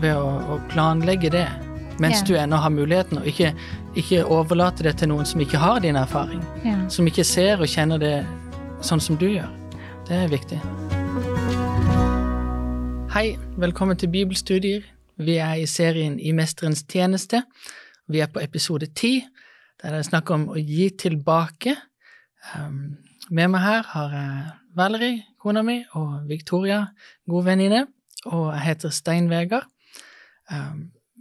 ved å, å planlegge det mens Ja. du ennå har muligheten, og ikke, ikke overlate det til noen som ikke har din erfaring. Ja. Som ikke ser og kjenner det sånn som du gjør. Det er viktig. Hei, velkommen til bibelstudier. Vi er i serien I mesterens tjeneste. Vi er på episode ti, der det er snakk om å gi tilbake. Um, med meg her har jeg Valerie, kona mi, og Victoria, god venninne. Og jeg heter Stein Vegard.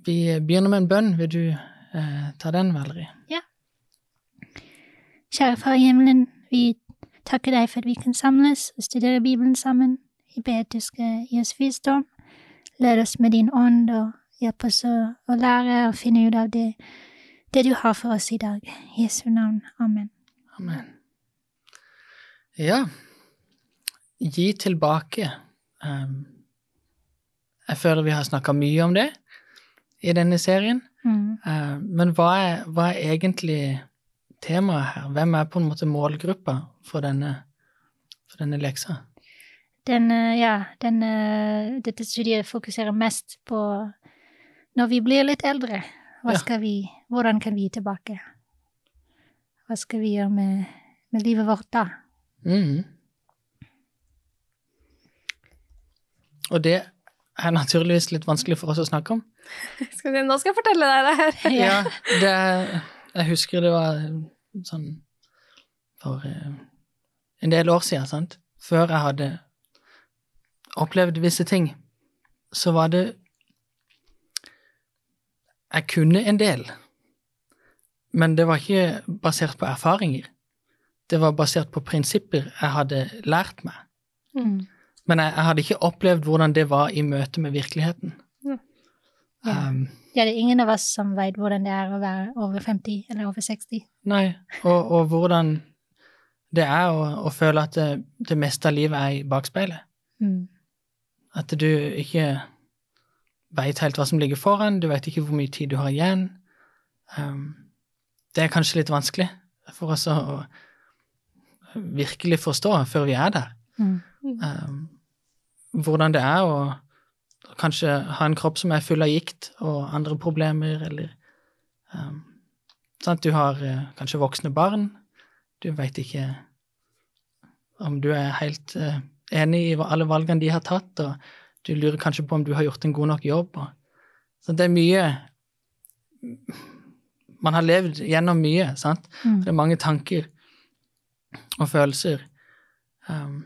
Vi begynner med en bønn. Vil du eh, ta den, Valerie? Kjære Far i himmelen, vi takker deg for at vi kan samles og studere Bibelen sammen. Vi ber at du skal gi oss visdom, led oss med din ånd og hjelp oss å, å lære og finne ut av det, det du har for oss i dag. I Jesu navn. Amen. Amen. Ja, gi tilbake. Um, jeg føler vi har snakka mye om det i denne serien. Mm. Uh, men hva er, hva er egentlig temaet her? Hvem er på en måte målgruppa for denne, for denne leksa? Den, eh, ja, den, eh, dette studiet fokuserer mest på når vi blir litt eldre. Hva Ja. skal vi, hvordan kan vi gi tilbake? Hva skal vi gjøre med, med livet vårt da? Mm. Og det er naturligvis litt vanskelig for oss å snakke om. Skal vi, nå skal jeg fortelle deg det her. Ja, det jeg husker det var sånn for eh, en del år siden, sant? Før jeg hadde opplevd visse ting, så var det Jeg kunne en del, men det var ikke basert på erfaringer. Det var basert på prinsipper jeg hadde lært meg. Mm. Men jeg, jeg hadde ikke opplevd hvordan det var i møte med virkeligheten. Ja. Um, Ja, det er ingen av oss som vet hvordan det er å være over 50 eller over 60. Nei, og, og hvordan det er å, å føle at det, det meste av livet er i bakspeilet. Mm. At du ikke veit helt hva som ligger foran, du veit ikke hvor mye tid du har igjen. Um, det er kanskje litt vanskelig for oss å, å virkelig forstå før vi er der. Mm. Um, hvordan det er å kanskje ha en kropp som er full av gikt og andre problemer, eller um, sant? Du har uh, kanskje voksne barn, du veit ikke om du er helt uh, enig i alle valgene de har tatt, og du lurer kanskje på om du har gjort en god nok jobb. Og, så det er mye Man har levd gjennom mye, sant? Mm. Det er mange tanker og følelser. Um,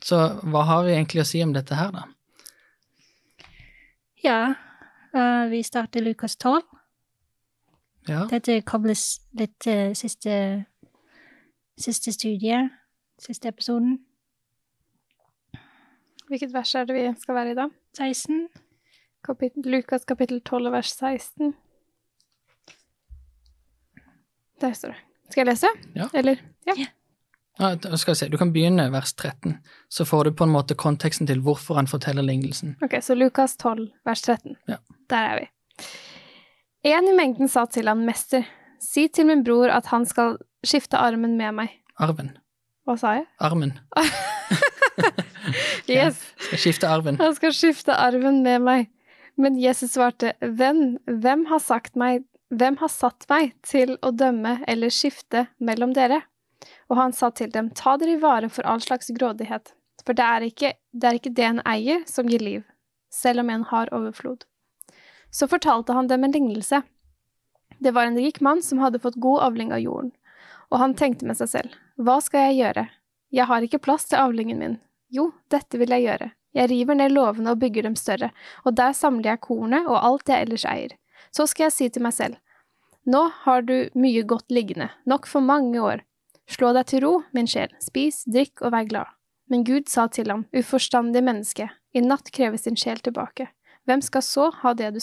så hva har vi egentlig å si om dette her, da? Ja, Uh, vi starter Lukas 12. Ja, Dette kobles litt til siste, siste studie, siste episoden. Hvilket vers er det vi skal være i da? 16. Kapit Lukas kapittel 12 vers 16. Der står det. Skal jeg lese? Ja. Eller? Ja. Ja skal se. Du kan begynne vers 13, så får du på en måte konteksten til hvorfor han forteller lignelsen. Ok, så Lukas 12 vers 13. Ja. Der er vi. En i mengden sa til han, mester, si til min bror at han skal skifte armen med meg. Arven. Hva sa jeg? Armen. Yes. Skal skifte arven. Han skal skifte arven med meg. Men Jesus svarte, Venn, hvem har sagt meg, hvem har satt meg til å dømme eller skifte mellom dere? Og han sa til dem, ta dere i vare for all slags grådighet, for det er ikke det, er ikke det en eier som gir liv, selv om en har overflod. Så fortalte han dem en lignelse. Det var en rik mann som hadde fått god avling av jorden, og han tenkte med seg selv, hva skal jeg gjøre? Jeg har ikke plass til avlingen min. Jo, dette vil jeg gjøre. Jeg river ned låvene og bygger dem større, og der samler jeg kornet og alt jeg ellers eier. Så skal jeg si til meg selv, nå har du mye godt liggende, nok for mange år. Slå deg til ro, min sjel, spis, drikk og vær glad. Men Gud sa til ham, uforstandig menneske, i natt kreves din sjel tilbake. Hvem skal så ha det du,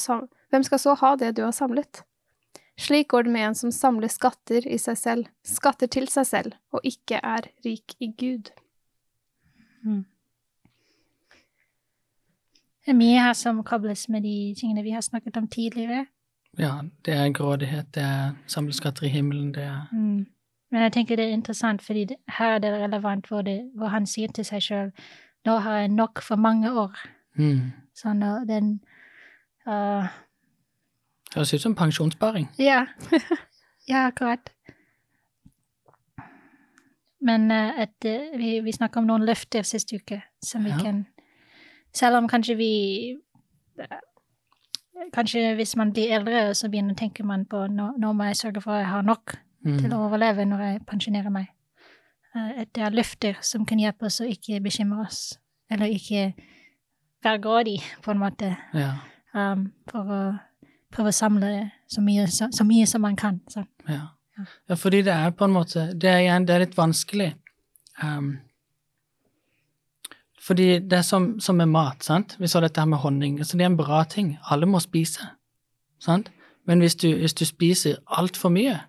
Hvem skal så ha det du har samlet? Slik går det med en som samler skatter i seg selv, skatter til seg selv, og ikke er rik i Gud. Mm. Det er mye her som kobles med de tingene vi har snakket om tidligere. Ja, det er grådighet, det er samleskatter i himmelen, det er Mm. Men jeg tenker det er interessant, fordi det, her er det relevant hvor, det, hvor han sier til seg sjøl nå har jeg nok for mange år. mm. Sånn, og den uh, Høres ut som pensjonssparing. Ja. ja, akkurat. Men uh, at, uh, vi, vi snakka om noen løfter sist uke som vi Ja. kan Selv om kanskje vi Kanskje hvis man blir eldre, så begynner tenker man på nå, nå må jeg sørge for at jeg har nok Mm. til å overleve når jeg pensjonerer meg. At det er løfter som kan hjelpe oss å ikke bekymre oss, eller ikke være grådig, på en måte, Ja. um, for å prøve å samle så mye, så, så mye som man kan. Ja. ja, fordi det er på en måte Det er igjen, det er litt vanskelig. Um, fordi det er som, som med mat, sant. Vi så dette her med honning. Altså det er en bra ting. Alle må spise. Sant? Men hvis du, hvis du spiser altfor mye,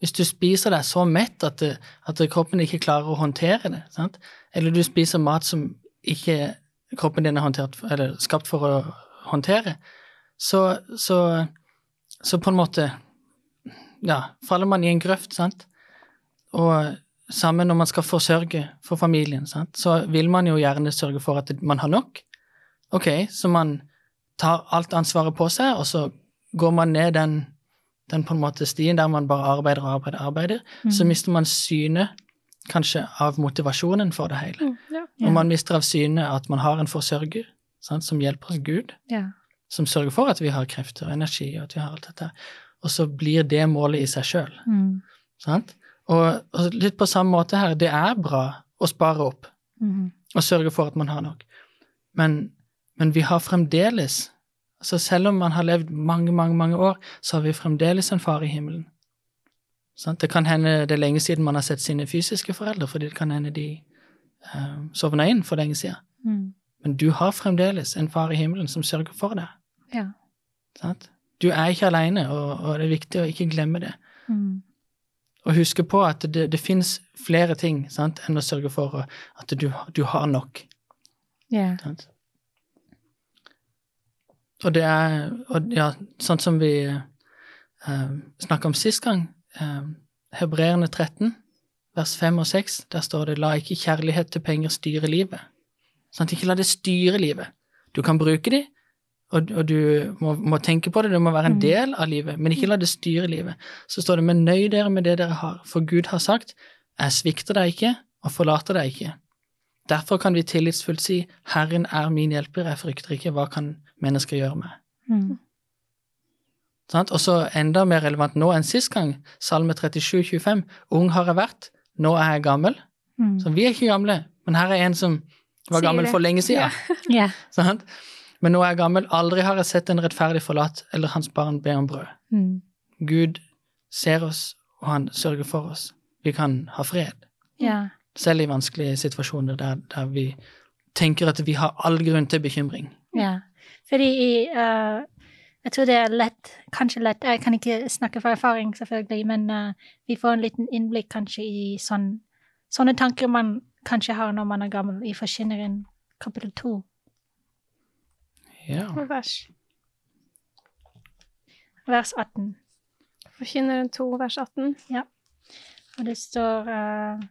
hvis du spiser deg så mett at, det, at kroppen ikke klarer å håndtere det, sant? eller du spiser mat som ikke kroppen din er håndtert, eller skapt for å håndtere, så, så, så på en måte ja, faller man i en grøft, sant? Og sammen når man skal forsørge for familien, sant? så vil man jo gjerne sørge for at man har nok. Ok, så man tar alt ansvaret på seg, og så går man ned den, den på en måte stien der man bare arbeider og arbeider, arbeider. Så mister man synet kanskje av motivasjonen for det hele. Mm, ja. Og man mister av syne at man har en forsørger sant, som hjelper oss Gud Ja. som sørger for at vi har krefter og energi, og at vi har alt dette. Og så blir det målet i seg sjøl. Mm. Sant? Og, og litt på samme måte her, det er bra å spare opp Mm. og sørge for at man har nok, men, men vi har fremdeles altså Selv om man har levd mange, mange, mange år, så har vi fremdeles en far i himmelen. Sånn? Det kan hende det er lenge siden man har sett sine fysiske foreldre, fordi det kan hende de uh, sovna inn for lenge siden. Mm. Men du har fremdeles en far i himmelen som sørger for deg. Ja. Sånn? Du er ikke alene, og, og det er viktig å ikke glemme det. Mm. Og huske på at det, det fins flere ting sant, enn å sørge for at du, du har nok. Ja. Sant? Og det er og ja, sånn som vi eh, snakka om sist gang, eh, Hebreerne 13, vers 5 og 6, der står det 'la ikke kjærlighet til penger styre livet'. Sant? Ikke la det styre livet. Du kan bruke de, og, og du må, må tenke på det, det må være en Mm. del av livet, men ikke la det styre livet. Så står det 'men nøy dere med det dere har', for Gud har sagt 'jeg svikter deg ikke og forlater deg ikke'. Derfor kan vi tillitsfullt si 'Herren er min hjelper, jeg frykter ikke, hva kan mennesker gjøre meg'? Mm. Og så enda mer relevant nå enn sist gang, Salme 37, 25. Ung har jeg vært, nå er jeg gammel. Mm. Så vi er ikke gamle, men her er en som var Sier gammel det. for lenge siden. Ja. Sant? Men nå er jeg gammel, aldri har jeg sett en rettferdig forlatt eller hans barn be om brød. Mm. Gud ser oss, og han sørger for oss. Vi kan ha fred, Ja. Selv i vanskelige situasjoner der, der vi tenker at vi har all grunn til bekymring. Ja. Fordi uh, jeg tror det er lett, kanskje lett Jeg kan ikke snakke fra erfaring, selvfølgelig, men uh, vi får en liten innblikk kanskje i sånn, sånne tanker man kanskje har når man er gammel, i Forkynneren kapittel to. Ja. Og vers. vers 18. Forkynneren 2, vers 18. Ja. Og det står eh,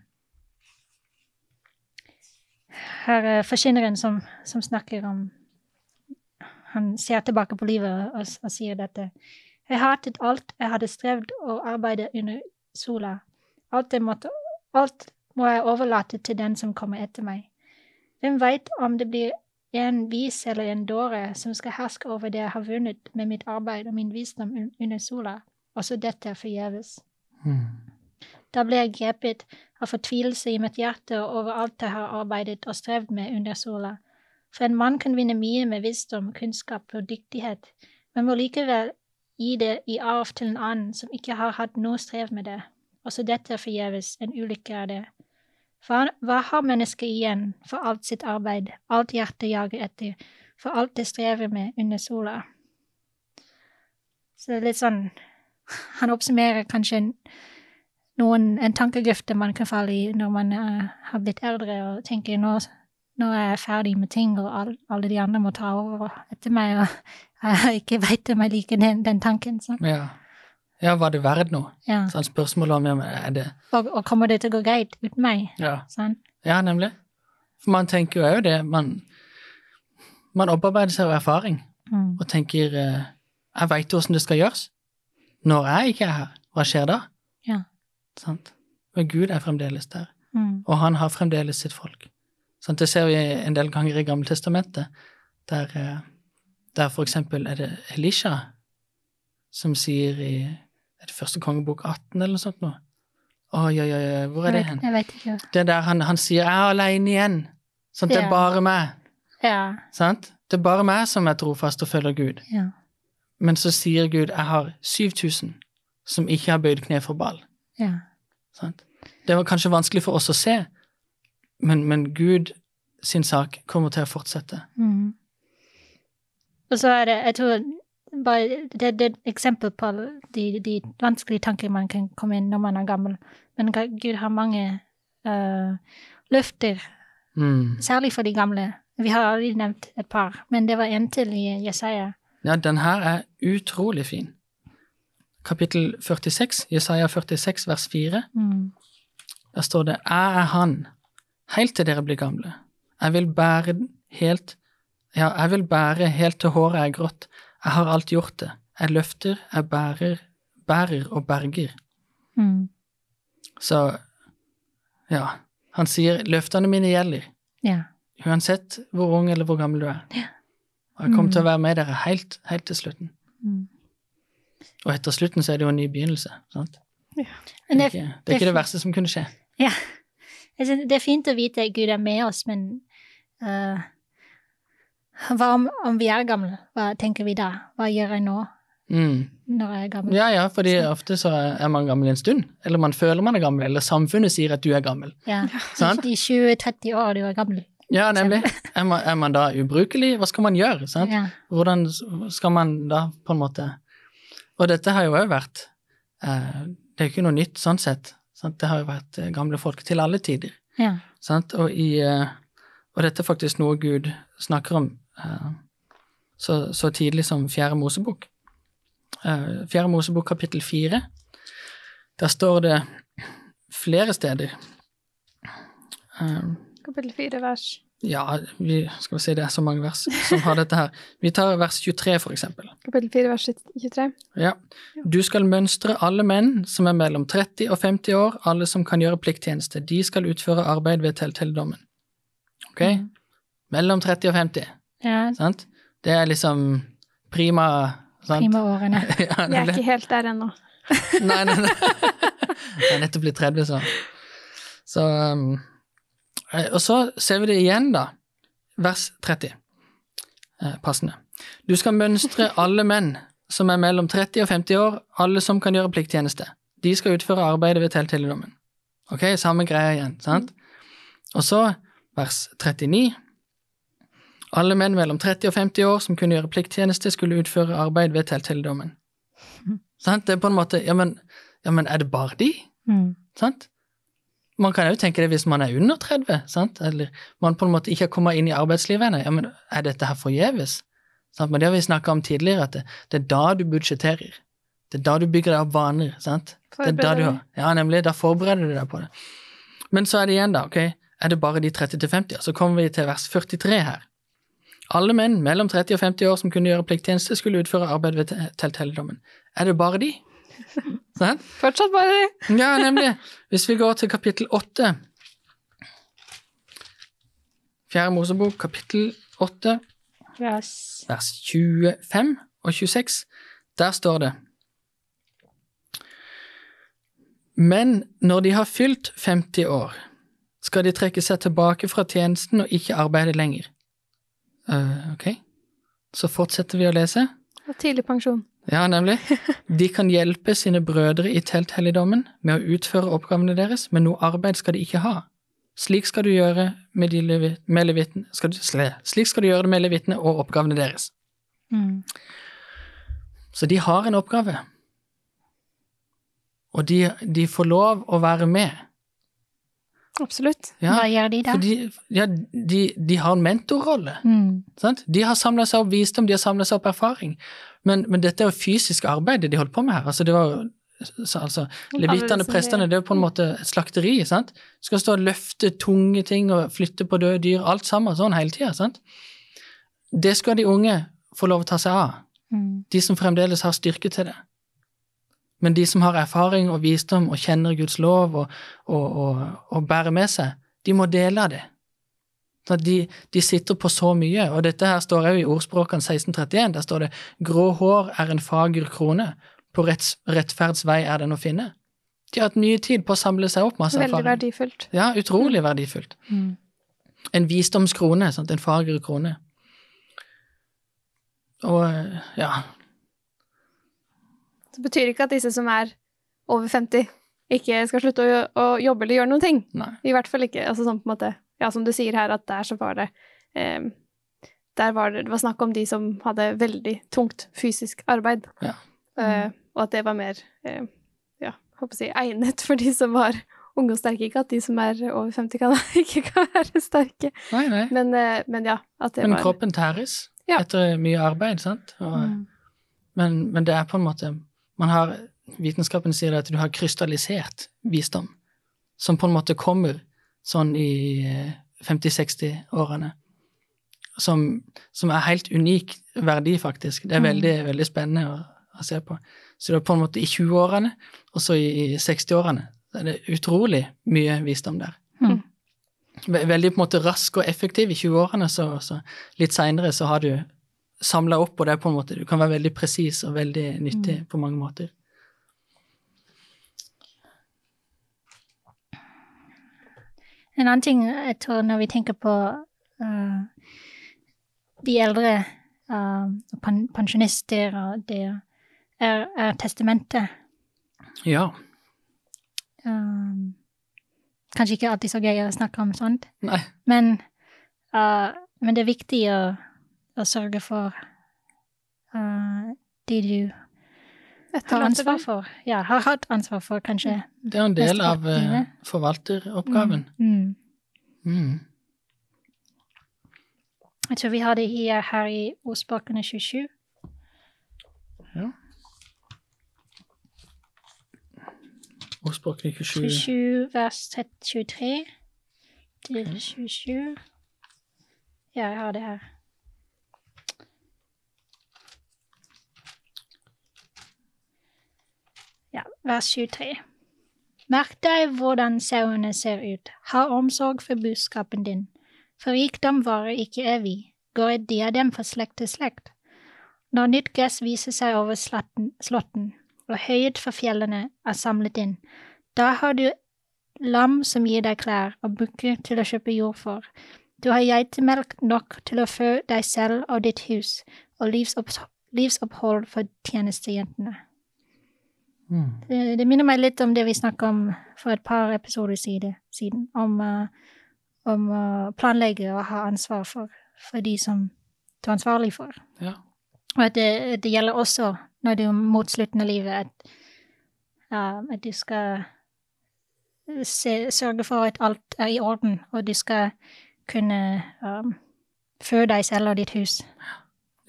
Her er forkynneren som, som snakker om Han ser tilbake på livet og, og sier dette. Jeg hatet alt jeg hadde strevd og arbeidet under sola. Alt, måtte, alt må jeg overlate til den som kommer etter meg. Hvem veit om det blir en vis eller en dåre som skal herske over det jeg har vunnet med mitt arbeid og min visdom under sola. Også dette er forgjeves. Mm. Da ble jeg grepet av fortvilelse i mitt hjerte over alt jeg har arbeidet og strevd med under sola. For en mann kan vinne mye med visdom, kunnskap og dyktighet, men må likevel gi det i arv til en annen som ikke har hatt noe strev med det. Også dette er forgjeves, en ulykke er det. Hva, hva har mennesket igjen for alt sitt arbeid, alt hjertet jager etter, for alt det strever med under sola? Så det er litt sånn Han oppsummerer kanskje en noen, en tankegrøfte man kan falle i når man uh, har blitt eldre og tenker nå, nå er jeg ferdig med ting, og all, alle de andre må ta over etter meg, og jeg ikke veit om jeg liker den, den tanken. Så. Ja. ja, var det verdt noe? Ja. Sånn spørsmål om er det Og, og kommer det til å gå greit uten meg? Ja, Sånn. ja nemlig. For man tenker jo òg det man man opparbeider seg erfaring Mm. og tenker uh, jeg veit hvordan det skal gjøres. Når jeg ikke er her, hva skjer da? Ja. Sant? Men Gud er fremdeles der, Mm. og han har fremdeles sitt folk. Sant? Det ser vi en del ganger i Gamle Testamentet, der, eh, der for eksempel er det Elisha som sier i er det første kongebok 18 eller noe sånt noe? Oi, oi, oi, hvor er det hen? jeg vet ikke. Det er der han, han sier 'jeg er alene igjen'. Sant? Det er Ja. bare meg. Ja. Sant? Det er bare meg som er trofast og følger Gud. Ja. Men så sier Gud 'jeg har 7000 som ikke har bøyd kne for ball'. ja. Sant? Det var kanskje vanskelig for oss å se, men, men Gud sin sak kommer til å fortsette. Mm. Og så er det, jeg tror bare, det, det er et eksempel på de, de vanskelige tanker man kan komme inn når man er gammel. Men Gud har mange uh, løfter, Mm. særlig for de gamle. Vi har aldri nevnt et par, men det var en til i Jesaja. Ja, den her er utrolig fin. Kapittel 46, Jesaja 46, vers 4. Mm. Der står det 'Jeg er Han, helt til dere blir gamle'. Jeg vil bære helt Ja, jeg vil bære helt til håret er grått. Jeg har alt gjort det. Jeg løfter, jeg bærer, bærer og berger. Mm. Så ja, han sier 'løftene mine gjelder', Ja. uansett hvor ung eller hvor gammel du er. Ja. Og jeg kommer til å være med dere helt, helt til slutten. Mm. Og etter slutten så er det jo en ny begynnelse. sant? Det Men er ikke det, er ikke det verste som kunne skje. ja. Det er fint å vite at Gud er med oss, men uh, hva om, om vi er gamle? Hva tenker vi da? Hva gjør jeg nå, Mm. når jeg er gammel? Ja, ja, fordi ofte så er man gammel en stund. Eller man føler man er gammel, eller samfunnet sier at du er gammel. Ja. Sant? De 20-30 år du er gammel. Ja, nemlig. Er man, er man da ubrukelig? Hva skal man gjøre? sant? Ja. Hvordan skal man da på en måte Og dette har jo òg vært eh, Det er jo ikke noe nytt sånn sett. Sant? Det har jo vært eh, gamle folk til alle tider. ja. Sant? Og, i, eh, og dette er faktisk noe Gud snakker om eh, så, så tidlig som Fjerde Mosebok. Eh, Fjerde Mosebok kapittel fire. Der står det flere steder eh, Kapittel 4, vers Ja, vi skal vi si det er så mange vers som har dette her. Vi tar vers 23, for eksempel. Kapittel 4, vers 23. Ja. Du skal mønstre alle menn som er mellom 30 og 50 år, alle som kan gjøre plikttjeneste. De skal utføre arbeid ved telthelligdommen. Ok? Mellom 30 og 50, ja. sant? Det er liksom prima sant? Prima årene. ja, Jeg er ikke helt der ennå. Nei, nei, nei. Jeg er nettopp blitt 30, så. Så um, eh, Og så ser vi det igjen, da. Vers 30. Eh, passende. Du skal mønstre alle menn som er mellom 30 og 50 år, alle som kan gjøre plikttjeneste. De skal utføre arbeidet ved telteledommen. Ok, samme greia igjen, sant? Og så vers 39. Alle menn mellom 30 og 50 år som kunne gjøre plikttjeneste, skulle utføre arbeid ved telthelligdommen. Sant? Det er på en måte Ja, men, ja, men er det bare de? Mm. Sant? Man kan jo tenke det hvis man er under 30, sant? eller man på en måte ikke har kommet inn i arbeidslivet ennå. Ja, men er dette her forgjeves? Sant? Men det har vi snakka om tidligere, at det, det er da du budsjetterer. Det er da du bygger deg opp vaner. sant? Det er da du har, ja, nemlig. Da forbereder du deg på det. Men så er det igjen, da. ok, Er det bare de 30-50? Så kommer vi til vers 43 her. Alle menn mellom 30 og 50 år som kunne gjøre plikttjeneste, skulle utføre arbeid ved te- telthelligdommen. Er det bare de? Sant? Fortsatt bare de. Ja, nemlig. Hvis vi går til kapittel 8 Fjerde Mosebok, kapittel 8, Vers vers 25 og 26, der står det Men når de har fylt 50 år, skal de trekke seg tilbake fra tjenesten og ikke arbeide lenger. Uh, ok, så fortsetter vi å lese. Og tidlig pensjon. Ja, nemlig. De kan hjelpe sine brødre i telthelligdommen med å utføre oppgavene deres, men noe arbeid skal de ikke ha. Slik skal du gjøre med, de levi, med levitten, skal du, slik skal du gjøre det med levittene og oppgavene deres. mm. Så de har en oppgave. Og de, de får lov å være med. Absolutt. Ja, Hva gjør de da? Fordi, ja, de, de har en mentorrolle. Mm. Sant? De har samla seg opp visdom, de har samla seg opp erfaring. Men, men dette er jo fysisk arbeid de holdt på med her. Altså, det var jo altså, Levitene, prestene, det- det er på en måte et slakteri. sant? Skal stå og løfte tunge ting og flytte på døde dyr, alt sammen sånn hele tida. sant? det skal de unge få lov å ta seg av. Mm. De som fremdeles har styrke til det. Men de som har erfaring og visdom og kjenner Guds lov og, og, og, og bærer med seg, de må dele av det. De, de sitter på så mye, og dette her står òg i ordspråkene 1631. Der står det 'grå hår er en fager krone, på retts, rettferds vei er den å finne'. De har hatt mye tid på å samle seg opp masse Veldig erfaring. verdifullt. Ja, utrolig verdifullt. Mm. En visdomskrone, sant? en fager krone. Og ja, Det betyr ikke at disse som er over 50, ikke skal slutte å, å jobbe eller gjøre noen ting. nei. I hvert fall ikke. Altså sånn på en måte Ja, som du sier her, at der så var det eh, Der var det, det var snakk om de som hadde veldig tungt fysisk arbeid. Ja. Eh, og at det var mer eh, ja, håper jeg egnet for de som var unge og sterke. Ikke at de som er over 50 kan, ikke kan være sterke. Nei, nei. Men, eh, men ja, at det Men var kroppen tæres Ja. etter mye arbeid, sant? Og, Mm. men, men det er på en måte man har, Vitenskapen sier at du har krystallisert visdom, som på en måte kommer sånn i eh, 50-60-årene. Som, som er helt unik verdi, faktisk. Det er Mm. veldig, veldig spennende å, å se på. Så det er på en måte i 20-årene, og så i, i 60-årene. Så er det utrolig mye visdom der. Mm. Veldig på en måte rask og effektiv i 20-årene, så, så litt seinere så har du samla opp, og det er på en måte, du kan være veldig presis og veldig nyttig på mange måter. En annen ting jeg tror når vi tenker på uh, de eldre uh, pensjonister og det, er, er testamentet. Ja. Um, kanskje ikke alltid så gøy å snakke om sånt, Nei. men, uh, men det er viktig å, å sørge for uh, de du har ansvar for. Ja, har hatt ansvar for, kanskje. Det er en del av uh, forvalteroppgaven. Mm. Mm. Jeg tror vi har det her, her i ordspråkene 27. Ja. Ordspråkene 27 27 vers 23 til 27. Ja, jeg har det her. Ja, vers 23. Merk deg hvordan sauene ser ut. Ha omsorg for budskapen din. For rikdom varer ikke evig, går et diadem fra slekt til slekt. Når nytt gress viser seg over slatten, slåtten, og høyet fra fjellene er samlet inn, da har du lam som gir deg klær og bukker til å kjøpe jord for. Du har geitemelk nok til å fø deg selv og ditt hus, og livsopphold for tjenestejentene. mm. Det, det minner meg litt om det vi snakket om for et par episoder siden, siden om, uh, om å planlegge og ha ansvar for, for de som du er ansvarlig for. Ja. Og at det, det gjelder også når du mot slutten av livet, at, ja, at du skal se, sørge for at alt er i orden, og du skal kunne um, fø deg selv og ditt hus.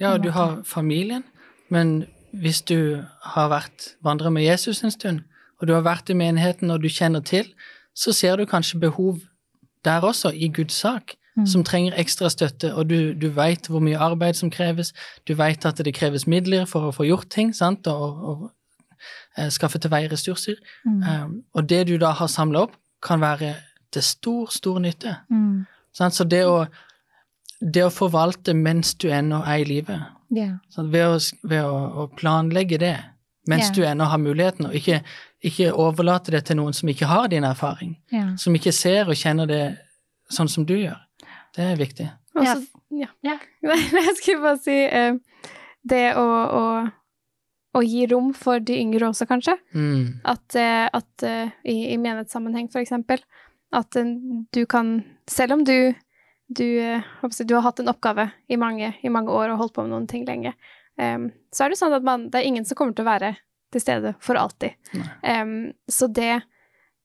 ja, du har familien, men hvis du har vært vandret med Jesus en stund, og du har vært i menigheten og du kjenner til, så ser du kanskje behov der også, i Guds sak, Mm. som trenger ekstra støtte, og du, du veit hvor mye arbeid som kreves, du veit at det kreves midler for å få gjort ting, sant, og, og, og eh, skaffe til veie ressurser. Mm. Um, og det du da har samla opp, kan være til stor, stor nytte. Mm. Sant? Så det å, det å forvalte mens du ennå er i livet, yeah. ved, å, ved å, å planlegge det mens yeah. du ennå har muligheten, og ikke, ikke overlate det til noen som ikke har din erfaring, yeah. som ikke ser og kjenner det sånn som du gjør. Det er viktig. Også, Ja. ja. Ja. Nei, jeg skulle bare si eh, det å, å, å gi rom for de yngre også, kanskje. Mm. At, eh, at eh, i, i menighetssammenheng, for eksempel, at eh, du kan Selv om du du, du har hatt en oppgave i mange, i mange år og holdt på med noen ting lenge, um, så er det sånn at man, det er ingen som kommer til å være til stede for alltid. Um, så det,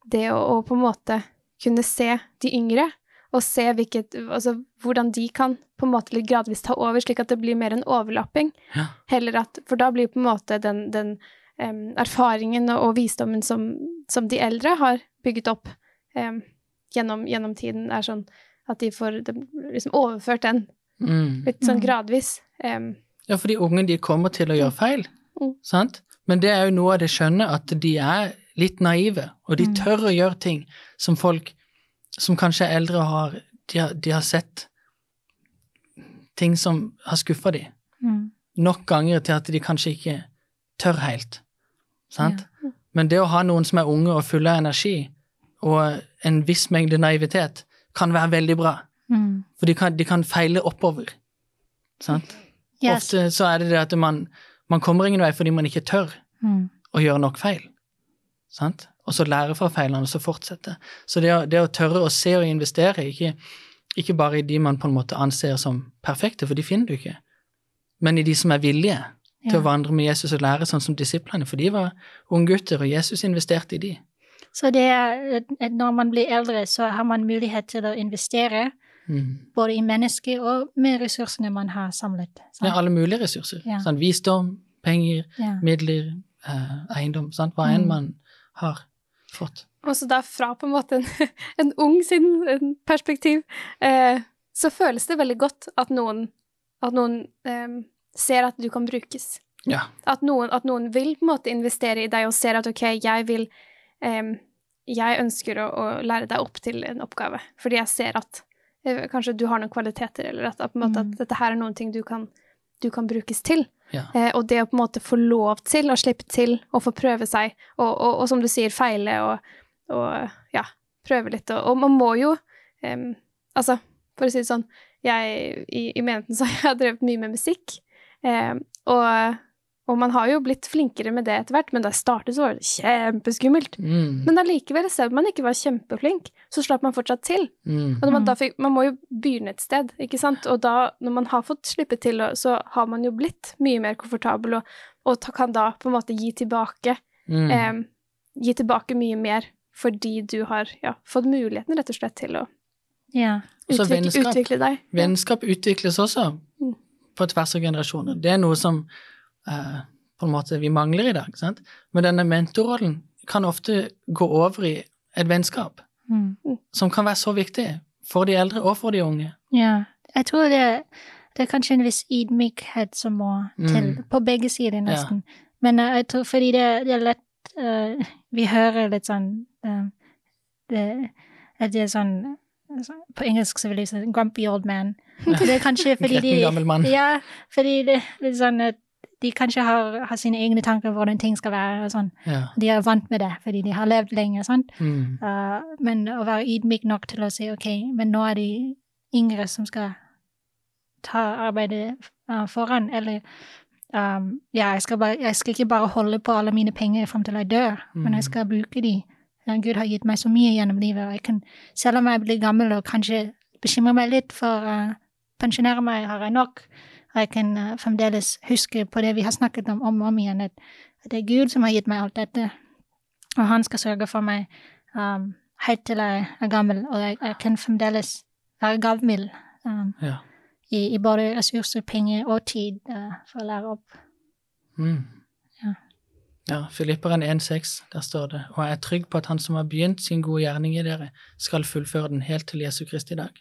det å, å på en måte kunne se de yngre, og se hvilket, altså, hvordan de kan på en måte litt gradvis ta over, slik at det blir mer en overlapping. Ja. Heller at, for da blir på en måte den, den um, erfaringen og, og visdommen som, som de eldre har bygget opp um, gjennom, gjennom tiden, er sånn at de får de, liksom overført den Mm. Litt sånn Mm. gradvis. Um, Ja, for de unge de kommer til å gjøre feil, Mm. sant? Men det er jo noe av det skjønne, at de er litt naive, og de Mm. tør å gjøre ting som folk som kanskje er eldre har De har, de har sett ting som har skuffa dem Mm. nok ganger til at de kanskje ikke tør helt. Sant? Men det å ha noen som er unge og fulle av energi, og en viss mengde naivitet, kan være veldig bra. Mm. For de kan, de kan feile oppover. Sant? Yes. Ofte så er det det at man, man kommer ingen vei fordi man ikke tør Mm. å gjøre nok feil. Sant? Og så lære fra feilene, og så fortsette. Så det å, det å tørre å se og investere, ikke, ikke bare i de man på en måte anser som perfekte, for de finner du ikke, men i de som er villige til å vandre med Jesus og lære, sånn som disiplene, for de var unggutter, og Jesus investerte i de. Så det er at når man blir eldre, så har man mulighet til å investere Mm. både i mennesker og med ressursene man har samlet. sant? Ja, alle mulige ressurser. Ja. Sant? Visdom, penger, Ja. midler, eh, eiendom, sant? hva enn Mm. man har fått. Og så da fra på en måte en, en ung sin en perspektiv, eh, så føles det veldig godt at noen, at noen eh, ser at du kan brukes. Ja. At noen, at noen vil på en måte investere i deg og ser at ok, jeg vil eh, Jeg ønsker å, å lære deg opp til en oppgave, fordi jeg ser at eh, kanskje du har noen kvaliteter, eller at, at, måte, Mm. at dette her er noen ting du kan, du kan brukes til. Ja. Eh, og det å på en måte få lov til å slippe til og få prøve seg, og, og, og som du sier, feile og, og ja, prøve litt. Og, man må jo um, Altså, for å si det sånn, jeg i, i menigheten så har jeg drevet mye med musikk. em, og, og man har jo blitt flinkere med det etter hvert, men da jeg startet, så var det kjempeskummelt. Mm. Men allikevel, selv om man ikke var kjempeflink, så slapp man fortsatt til. Mm. Og når man, Mm. da fikk, man må jo begynne et sted, ikke sant? Og da, når man har fått slippe til, så har man jo blitt mye mer komfortabel, og, og ta- kan da på en måte gi tilbake, Mm. Eh, gi tilbake mye mer, fordi du har ja, fått muligheten rett og slett til å Ja. Utvikle, vennskap. utvikle deg. Vennskap utvikles også Mm. på tvers av generasjoner. Det er noe som eh, på en måte vi mangler i dag. Sant? Men denne mentorrollen kan ofte gå over i et vennskap, Mm. som kan være så viktig for de eldre og for de unge. Ja. Jeg tror det, det er kanskje en viss ydmykhet som må til, Mm. på begge sider nesten. Men eh, jeg tror fordi det, det er lett uh, Vi hører litt sånn uh, det, at det er sånn sånn- På engelsk så vil jeg si 'grumpy old man'. Det er kanskje fordi de. Ja, fordi det, det er sånn at de kanskje har, har sine egne tanker om hvordan ting skal være. og sånn. Ja. De er vant med det fordi de har levd lenge. sant? Mm. Uh, men å være ydmyk nok til å si ok, men nå er de yngre som skal ta arbeidet uh, foran, eller um, ja, jeg skal, bare, jeg skal ikke bare holde på alle mine penger frem til jeg dør, men Mm. jeg skal bruke de. Gud har gitt meg så mye gjennom livet, og jeg kan, selv om jeg blir gammel og kanskje bekymrer meg litt for å pensjonere meg, har jeg nok, og jeg kan uh, fremdeles huske på det vi har snakket om om og om igjen, at, at det er Gud som har gitt meg alt dette, og han skal sørge for meg um, helt til jeg er gammel, og jeg, jeg kan fremdeles være gavmild um, Ja. i, i både ressurser, penger og tid uh, for å lære opp. Mm. Ja. Ja, Filipperen 1,6, der står det, og jeg er trygg på at han som har begynt sin gode gjerning i dere, skal fullføre den helt til Jesu Kristi dag.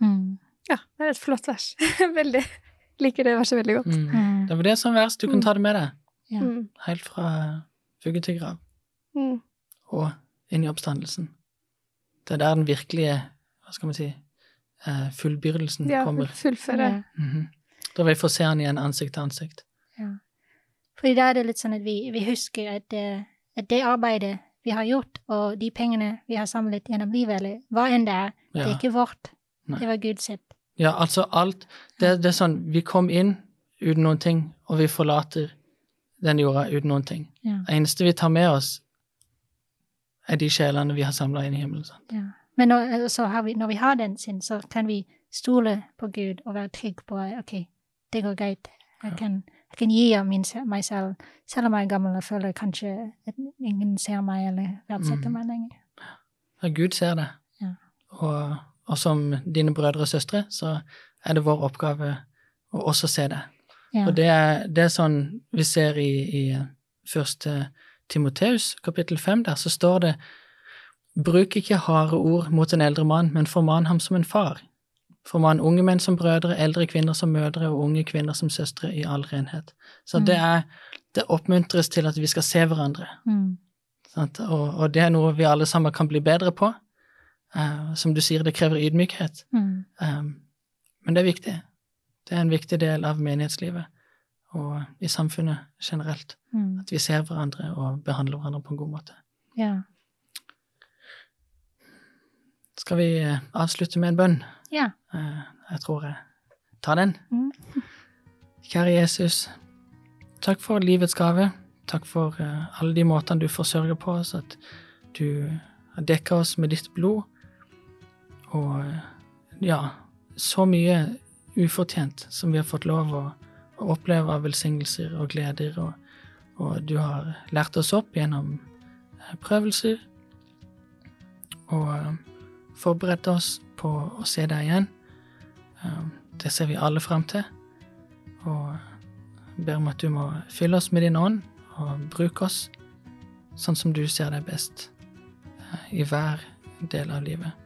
Mm. Ja, det er et flott vers. veldig. Liker det verset veldig godt. Mm. Mm. Det var det som vers du kan ta det med deg, Ja. Mm. helt fra vugge til grav, Mm. og inn i oppstandelsen. Det er der den virkelige, hva skal man si, eh, fullbyrdelsen Ja, kommer. fullføre. Mm -hmm. Da vil jeg få se han igjen ansikt til ansikt. Fordi da er det litt sånn at vi, vi husker at, eh, at det arbeidet vi har gjort, og de pengene vi har samlet gjennom livet, eller hva enn det er, det er ikke vårt. Nei. Det var Gud sitt. Ja, altså alt det, det er sånn, vi kom inn uten noen ting, og vi forlater den jorda uten noen ting. Ja. Det eneste vi tar med oss, er de sjelene vi har samla inn i himmelen. Ja. Men når, så har vi, når vi har den sin, så kan vi stole på Gud og være trygg på ok, det går greit. Jeg Ja. kan, jeg kan gi av min, meg selv, selv om jeg er gammel og føler kanskje at ingen ser meg eller verdsetter Mm. meg lenger. Ja, Gud ser det. Ja. Og, og som dine brødre og søstre, så er det vår oppgave å også se det. Ja. Og det er, det er sånn vi ser i, i første Timoteus, kapittel fem, der så står det Bruk ikke harde ord mot en eldre mann, men forman ham som en far. Forman unge menn som brødre, eldre kvinner som mødre og unge kvinner som søstre i all renhet. Så Mm. det, er, det oppmuntres til at vi skal se hverandre. Mm. Og, og det er noe vi alle sammen kan bli bedre på. Eh, som du sier, det krever ydmykhet. Mm. Um, men det er viktig. Det er en viktig del av menighetslivet og i samfunnet generelt. Mm. At vi ser hverandre og behandler hverandre på en god måte. Ja. Skal vi eh, avslutte med en bønn? Ja. Uh, jeg tror jeg tar den. Mm. Kjære Jesus, takk for livets gave. Takk for uh, alle de måtene du forsørger på oss, at du har dekka oss med ditt blod. Og ja, så mye ufortjent som vi har fått lov å, å oppleve av velsignelser og gleder. Og, og du har lært oss opp gjennom eh, prøvelser og eh, forberedt oss på å se deg igjen. Eh, Det ser vi alle fram til. Og ber om at du må fylle oss med din ånd og bruke oss sånn som du ser deg best i hver del av livet.